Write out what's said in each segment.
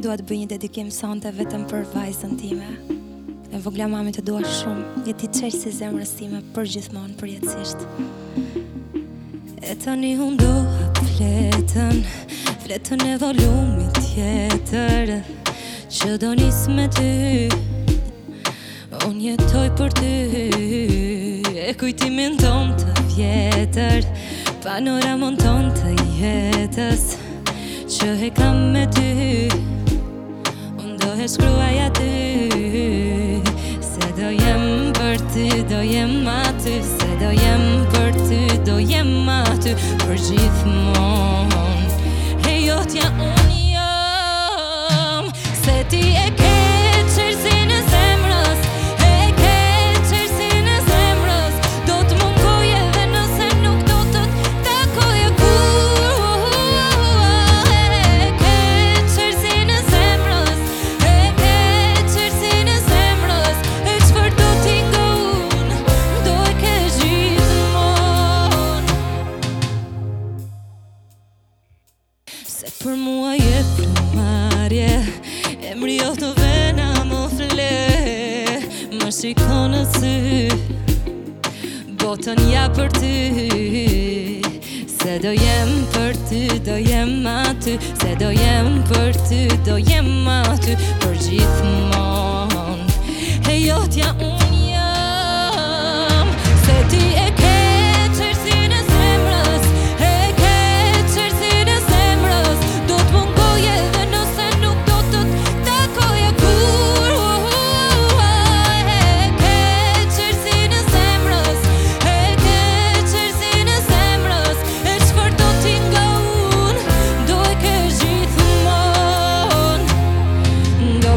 Do të bëj një dedikim sonte vetëm për vajzën time. E vogla mami të dua shumë, je ti çel si zemrës sime për gjithmonë përjetësisht. E tani unë do fletën, fletën e volumit tjetër Që do njës me ty, unë jetoj për ty E kujtimin ton të vjetër, panoramon ton të jetës Që he kam me ty e shkruaj aty Se do jem për ty, do jem aty Se do jem për ty, do jem aty Për gjithë mon, e jotja unë Se për mua je plumarje Emri jo të vena më fle Më shikonë të sy Botën ja për ty Se do jem për ty, do jem aty Se do jem për ty, do jem aty Për gjithmon Hejot ja unë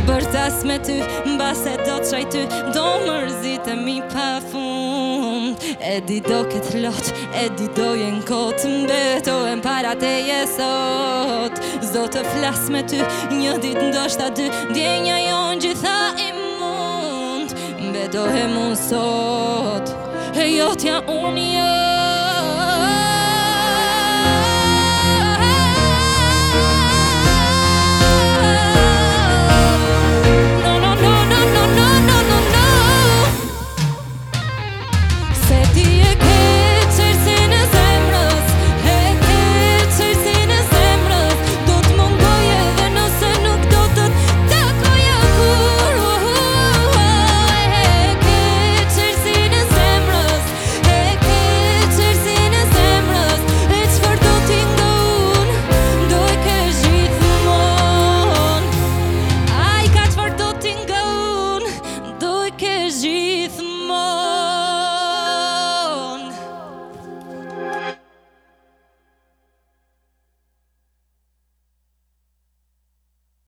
bërë tas me ty Më se do të qaj ty Do mërzit e mi pa fund E di do këtë lot E di do jenë kotë Më e para te jesot Zdo të flas me ty Një dit ndoshta dy djenja jonë gjitha i mund Më beto e më sot E jotja unë jetë